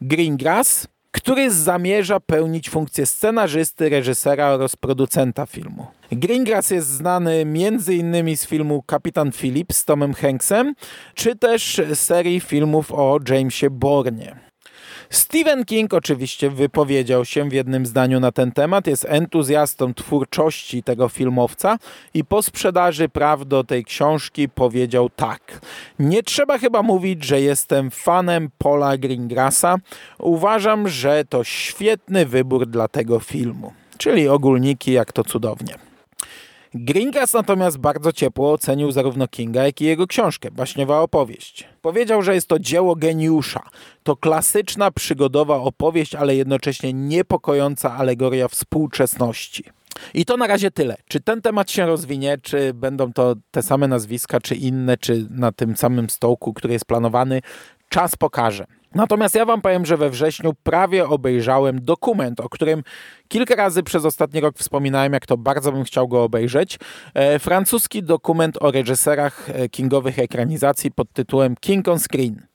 [SPEAKER 1] Greengrass, który zamierza pełnić funkcję scenarzysty, reżysera oraz producenta filmu. Greengrass jest znany m.in. z filmu Kapitan Phillips z Tomem Hanksem, czy też serii filmów o Jamesie Bornie. Stephen King oczywiście wypowiedział się w jednym zdaniu na ten temat, jest entuzjastą twórczości tego filmowca i po sprzedaży praw do tej książki powiedział tak. Nie trzeba chyba mówić, że jestem fanem Paula Greengrassa. Uważam, że to świetny wybór dla tego filmu. Czyli ogólniki, jak to cudownie. Gringas natomiast bardzo ciepło ocenił zarówno Kinga, jak i jego książkę, baśniowa opowieść. Powiedział, że jest to dzieło geniusza. To klasyczna przygodowa opowieść, ale jednocześnie niepokojąca alegoria współczesności. I to na razie tyle. Czy ten temat się rozwinie, czy będą to te same nazwiska, czy inne, czy na tym samym stołku, który jest planowany, czas pokaże. Natomiast ja wam powiem, że we wrześniu prawie obejrzałem dokument, o którym kilka razy przez ostatni rok wspominałem, jak to bardzo bym chciał go obejrzeć. E, francuski dokument o reżyserach e, kingowych ekranizacji pod tytułem King on Screen.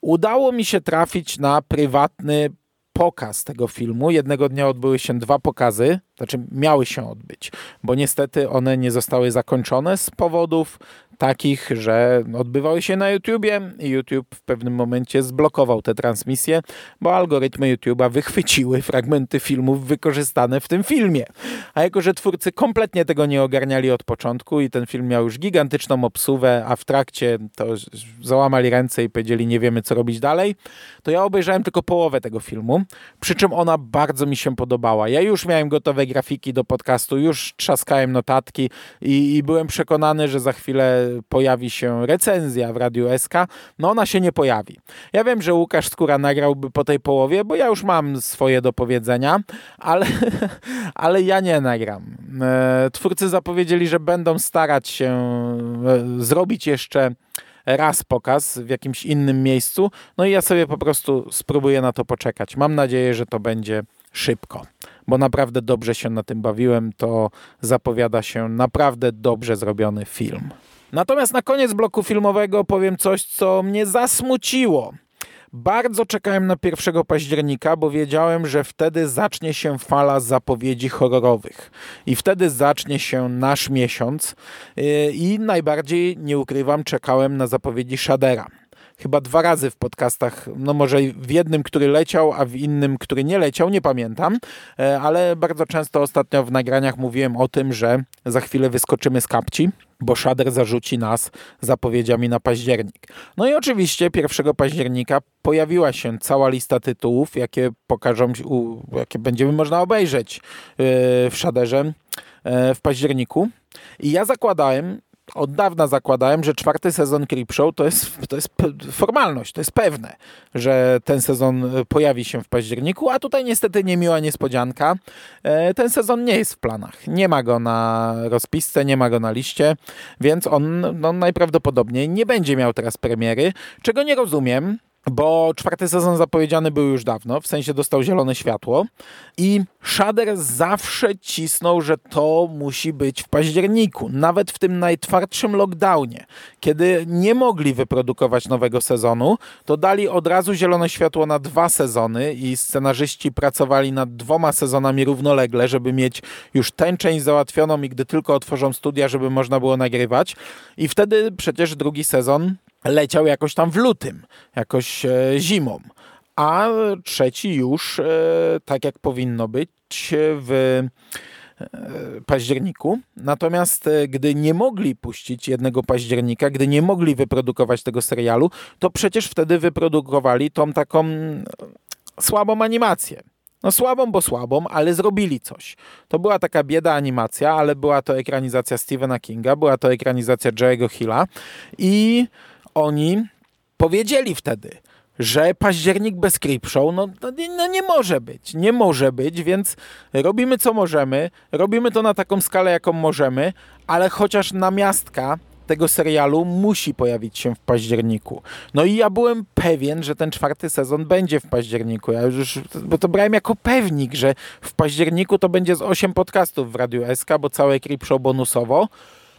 [SPEAKER 1] Udało mi się trafić na prywatny pokaz tego filmu. Jednego dnia odbyły się dwa pokazy, znaczy miały się odbyć, bo niestety one nie zostały zakończone z powodów takich, że odbywały się na YouTubie i YouTube w pewnym momencie zblokował te transmisje, bo algorytmy YouTube'a wychwyciły fragmenty filmów wykorzystane w tym filmie. A jako, że twórcy kompletnie tego nie ogarniali od początku i ten film miał już gigantyczną obsuwę, a w trakcie to załamali ręce i powiedzieli nie wiemy co robić dalej, to ja obejrzałem tylko połowę tego filmu, przy czym ona bardzo mi się podobała. Ja już miałem gotowe grafiki do podcastu, już trzaskałem notatki i, i byłem przekonany, że za chwilę pojawi się recenzja w Radiu SK, no ona się nie pojawi. Ja wiem, że Łukasz Skóra nagrałby po tej połowie, bo ja już mam swoje do powiedzenia, ale, ale ja nie nagram. E, twórcy zapowiedzieli, że będą starać się e, zrobić jeszcze raz pokaz w jakimś innym miejscu, no i ja sobie po prostu spróbuję na to poczekać. Mam nadzieję, że to będzie szybko, bo naprawdę dobrze się na tym bawiłem. To zapowiada się naprawdę dobrze zrobiony film. Natomiast na koniec bloku filmowego powiem coś, co mnie zasmuciło. Bardzo czekałem na 1 października, bo wiedziałem, że wtedy zacznie się fala zapowiedzi horrorowych. I wtedy zacznie się nasz miesiąc. Yy, I najbardziej, nie ukrywam, czekałem na zapowiedzi Shadera chyba dwa razy w podcastach, no może w jednym, który leciał, a w innym, który nie leciał, nie pamiętam, e, ale bardzo często ostatnio w nagraniach mówiłem o tym, że za chwilę wyskoczymy z kapci, bo Shader zarzuci nas zapowiedziami na październik. No i oczywiście 1 października pojawiła się cała lista tytułów, jakie pokażą, jakie będziemy można obejrzeć e, w Shaderze e, w październiku. I ja zakładałem, od dawna zakładałem, że czwarty sezon Creepshow to jest, to jest formalność, to jest pewne, że ten sezon e, pojawi się w październiku, a tutaj niestety niemiła niespodzianka. E, ten sezon nie jest w planach. Nie ma go na rozpisce, nie ma go na liście, więc on no, najprawdopodobniej nie będzie miał teraz premiery, czego nie rozumiem, bo czwarty sezon zapowiedziany był już dawno, w sensie dostał zielone światło. I Shader zawsze cisnął, że to musi być w październiku, nawet w tym najtwardszym lockdownie, kiedy nie mogli wyprodukować nowego sezonu, to dali od razu zielone światło na dwa sezony i scenarzyści pracowali nad dwoma sezonami równolegle, żeby mieć już tę część załatwioną i gdy tylko otworzą studia, żeby można było nagrywać. I wtedy przecież drugi sezon leciał jakoś tam w lutym, jakoś e, zimą, a trzeci już, e, tak jak powinno być, w e, październiku. Natomiast gdy nie mogli puścić jednego października, gdy nie mogli wyprodukować tego serialu, to przecież wtedy wyprodukowali tą taką słabą animację. No słabą, bo słabą, ale zrobili coś. To była taka bieda animacja, ale była to ekranizacja Stephena Kinga, była to ekranizacja Jerry'ego Hilla i oni powiedzieli wtedy, że październik bez Creepshow, no, no, no, nie może być, nie może być, więc robimy co możemy, robimy to na taką skalę, jaką możemy, ale chociaż namiastka tego serialu musi pojawić się w październiku. No i ja byłem pewien, że ten czwarty sezon będzie w październiku. Ja już, bo to brałem jako pewnik, że w październiku to będzie z 8 podcastów w Radiu SK, bo całe Creepshow bonusowo.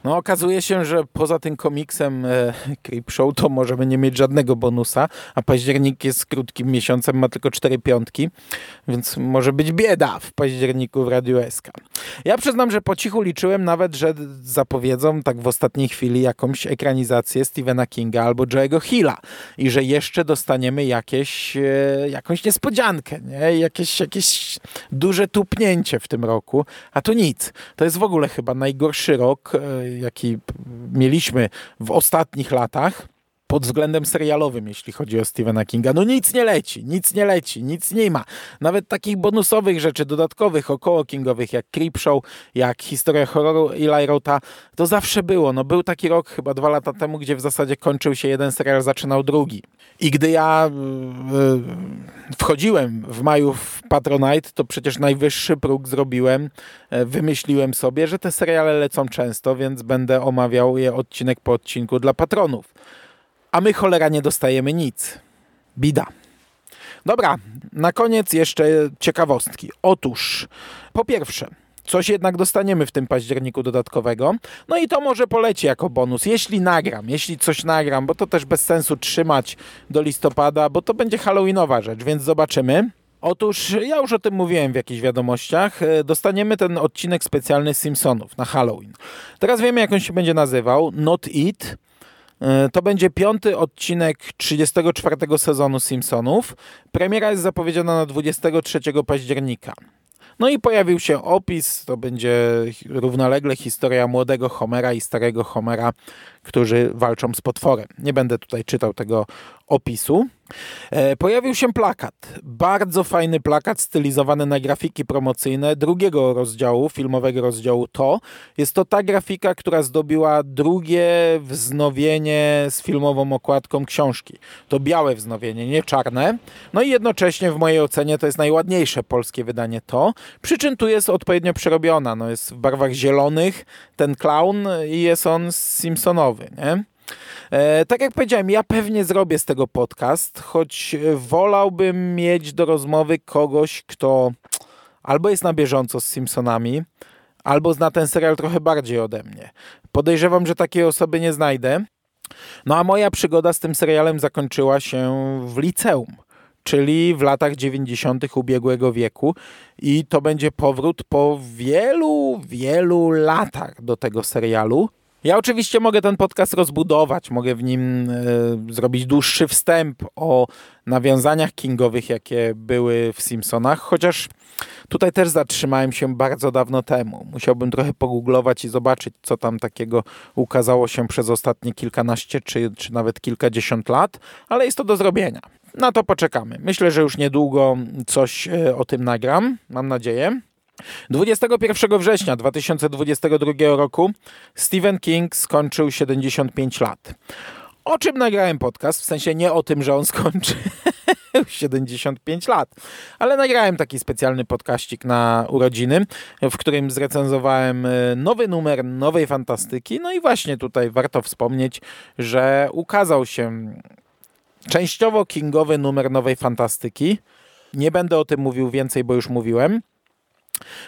[SPEAKER 1] No okazuje się, że poza tym komiksem e, Creepshow to możemy nie mieć żadnego bonusa, a październik jest krótkim miesiącem, ma tylko cztery piątki, więc może być bieda w październiku w Radiu SK. Ja przyznam, że po cichu liczyłem nawet, że zapowiedzą tak w ostatniej chwili jakąś ekranizację Stephena Kinga albo Joe'ego Hilla i że jeszcze dostaniemy jakieś, e, jakąś niespodziankę, nie? Jakieś, jakieś duże tupnięcie w tym roku, a tu nic. To jest w ogóle chyba najgorszy rok e, jaki mieliśmy w ostatnich latach pod względem serialowym, jeśli chodzi o Stephena Kinga. No nic nie leci, nic nie leci, nic nie ma. Nawet takich bonusowych rzeczy, dodatkowych, około Kingowych, jak Creepshow, jak Historia Horroru Eli Rota, to zawsze było. No był taki rok chyba dwa lata temu, gdzie w zasadzie kończył się jeden serial, zaczynał drugi. I gdy ja yy, wchodziłem w maju w Patronite, to przecież najwyższy próg zrobiłem, yy, wymyśliłem sobie, że te seriale lecą często, więc będę omawiał je odcinek po odcinku dla patronów a my cholera nie dostajemy nic. Bida. Dobra, na koniec jeszcze ciekawostki. Otóż, po pierwsze, coś jednak dostaniemy w tym październiku dodatkowego. No i to może poleci jako bonus, jeśli nagram, jeśli coś nagram, bo to też bez sensu trzymać do listopada, bo to będzie halloweenowa rzecz, więc zobaczymy. Otóż ja już o tym mówiłem w jakichś wiadomościach. Dostaniemy ten odcinek specjalny Simpsonów na Halloween. Teraz wiemy, jak on się będzie nazywał. Not It. E, to będzie piąty odcinek 34 sezonu Simpsonów. Premiera jest zapowiedziana na 23 października. No i pojawił się opis, to będzie równolegle historia młodego Homera i starego Homera, którzy walczą z potworem. Nie będę tutaj czytał tego opisu. E, pojawił się plakat. Bardzo fajny plakat stylizowany na grafiki promocyjne drugiego rozdziału, filmowego rozdziału To. Jest to ta grafika, która zdobiła drugie wznowienie z filmową okładką książki. To białe wznowienie, nie czarne. No i jednocześnie w mojej ocenie to jest najładniejsze polskie wydanie To. Przy czym tu jest odpowiednio przerobiona. No jest w barwach zielonych ten clown i jest on Simpsonowy, nie? E, tak jak powiedziałem, ja pewnie zrobię z tego podcast, choć wolałbym mieć do rozmowy kogoś, kto albo jest na bieżąco z Simpsonami, albo zna ten serial trochę bardziej ode mnie. Podejrzewam, że takiej osoby nie znajdę. No a moja przygoda z tym serialem zakończyła się w liceum, czyli w latach 90. ubiegłego wieku i to będzie powrót po wielu, wielu latach do tego serialu. Ja oczywiście mogę ten podcast rozbudować, mogę w nim e, zrobić dłuższy wstęp o nawiązaniach kingowych, jakie były w Simpsonach, chociaż tutaj też zatrzymałem się bardzo dawno temu. Musiałbym trochę pogooglować i zobaczyć, co tam takiego ukazało się przez ostatnie kilkanaście czy, czy nawet kilkadziesiąt lat, ale jest to do zrobienia. Na to poczekamy. Myślę, że już niedługo coś e, o tym nagram, mam nadzieję. 21 września 2022 roku Stephen King skończył 75 lat. O czym nagrałem podcast? W sensie nie o tym, że on skończy 75 lat, ale nagrałem taki specjalny podkaścik na urodziny, w którym zrecenzowałem e, nowy numer Nowej Fantastyki. No i właśnie tutaj warto wspomnieć, że ukazał się częściowo kingowy numer Nowej Fantastyki. Nie będę o tym mówił więcej, bo już mówiłem.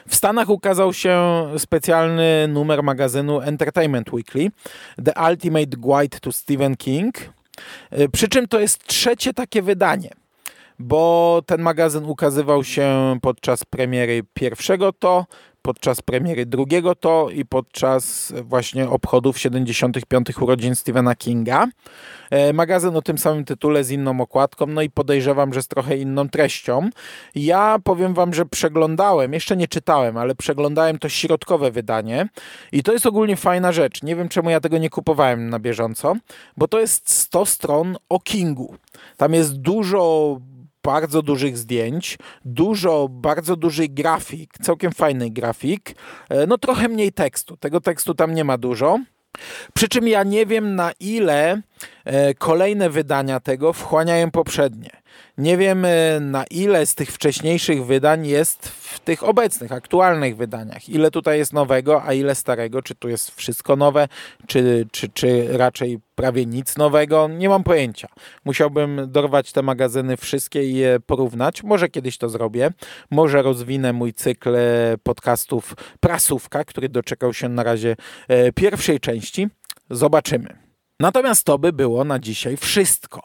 [SPEAKER 1] W Stanach ukazał się specjalny numer magazynu Entertainment Weekly, The Ultimate Guide to Stephen King. Y, przy czym to jest trzecie takie wydanie, bo ten magazyn ukazywał się podczas premiery pierwszego to, podczas premiery drugiego to i podczas właśnie obchodów 75. urodzin Stephena Kinga. E, magazyn o tym samym tytule z inną okładką, no i podejrzewam, że z trochę inną treścią. Ja powiem wam, że przeglądałem, jeszcze nie czytałem, ale przeglądałem to środkowe wydanie i to jest ogólnie fajna rzecz. Nie wiem, czemu ja tego nie kupowałem na bieżąco, bo to jest 100 stron o Kingu. Tam jest dużo bardzo dużych zdjęć, dużo bardzo dużych grafik, całkiem fajny grafik, e, no trochę mniej tekstu. Tego tekstu tam nie ma dużo. Przy czym ja nie wiem na ile e, kolejne wydania tego wchłaniają poprzednie. Nie wiem e, na ile z tych wcześniejszych wydań jest w tych obecnych, aktualnych wydaniach. Ile tutaj jest nowego, a ile starego. Czy tu jest wszystko nowe, czy, czy, czy raczej prawie nic nowego. Nie mam pojęcia. Musiałbym dorwać te magazyny wszystkie i je porównać. Może kiedyś to zrobię. Może rozwinę mój cykl e, podcastów Prasówka, który doczekał się na razie e, pierwszej części. Zobaczymy. Natomiast to by było na dzisiaj wszystko.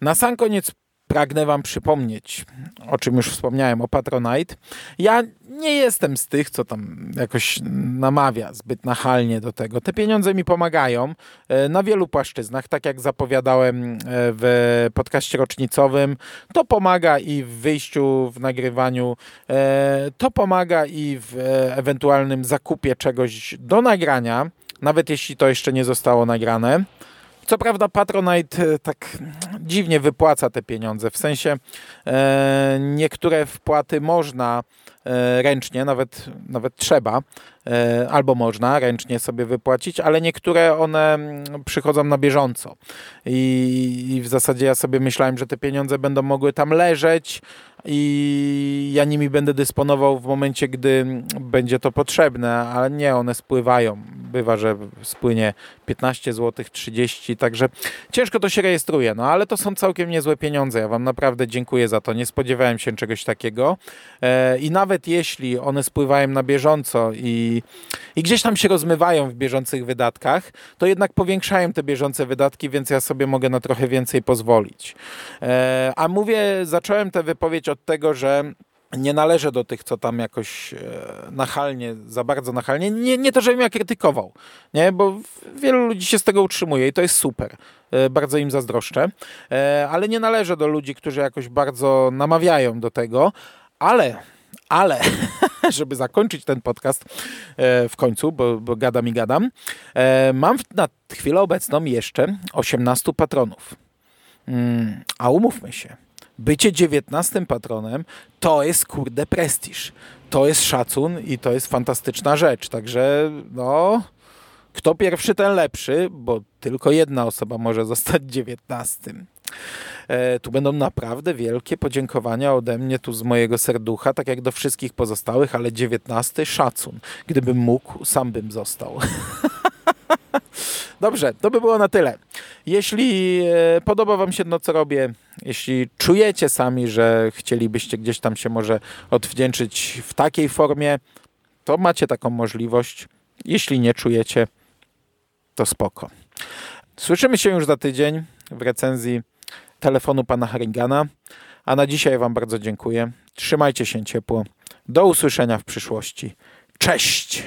[SPEAKER 1] Na sam koniec pragnę Wam przypomnieć, o czym już wspomniałem, o Patronite. Ja nie jestem z tych, co tam jakoś namawia zbyt nachalnie do tego. Te pieniądze mi pomagają e, na wielu płaszczyznach, tak jak zapowiadałem e, w podcaście rocznicowym. To pomaga i w wyjściu, w nagrywaniu, e, to pomaga i w ewentualnym zakupie czegoś do nagrania, nawet jeśli to jeszcze nie zostało nagrane. Co prawda Patronite e, tak dziwnie wypłaca te pieniądze, w sensie e, niektóre wpłaty można e, ręcznie, nawet, nawet trzeba, e, albo można ręcznie sobie wypłacić, ale niektóre one mm, przychodzą na bieżąco. I, I w zasadzie ja sobie myślałem, że te pieniądze będą mogły tam leżeć, i ja nimi będę dysponował w momencie, gdy będzie to potrzebne, ale nie, one spływają. Bywa, że spłynie 15 zł, 30, także ciężko to się rejestruje, no ale to są całkiem niezłe pieniądze. Ja Wam naprawdę dziękuję za to. Nie spodziewałem się czegoś takiego. E, I nawet jeśli one spływają na bieżąco i, i gdzieś tam się rozmywają w bieżących wydatkach, to jednak powiększają te bieżące wydatki, więc ja sobie mogę na trochę więcej pozwolić. E, a mówię, zacząłem tę wypowiedź od tego, że nie należę do tych, co tam jakoś e, nachalnie, za bardzo nachalnie, nie, nie to, żebym ja krytykował, nie? bo wielu ludzi się z tego utrzymuje i to jest super. E, bardzo im zazdroszczę, e, ale nie należę do ludzi, którzy jakoś bardzo namawiają do tego, ale ale żeby zakończyć ten podcast w końcu, bo, bo gadam i gadam, mam na chwilę obecną jeszcze 18 patronów. Mm, a umówmy się, bycie dziewiętnastym patronem to jest kurde prestiż. To jest szacun i to jest fantastyczna rzecz. Także no, kto pierwszy, ten lepszy, bo tylko jedna osoba może zostać dziewiętnastym. E, tu będą naprawdę wielkie podziękowania ode mnie tu z mojego serducha, tak jak do wszystkich pozostałych, ale dziewiętnasty szacun. Gdybym mógł, sam bym został. Dobrze, to by było na tyle. Jeśli e, podoba Wam się to, co robię, jeśli czujecie sami, że chcielibyście gdzieś tam się może odwdzięczyć w takiej formie, to macie taką możliwość. Jeśli nie czujecie, to spoko. Słyszymy się już za tydzień w recenzji telefonu pana Haringana. A na dzisiaj Wam bardzo dziękuję. Trzymajcie się ciepło. Do usłyszenia w przyszłości. Cześć!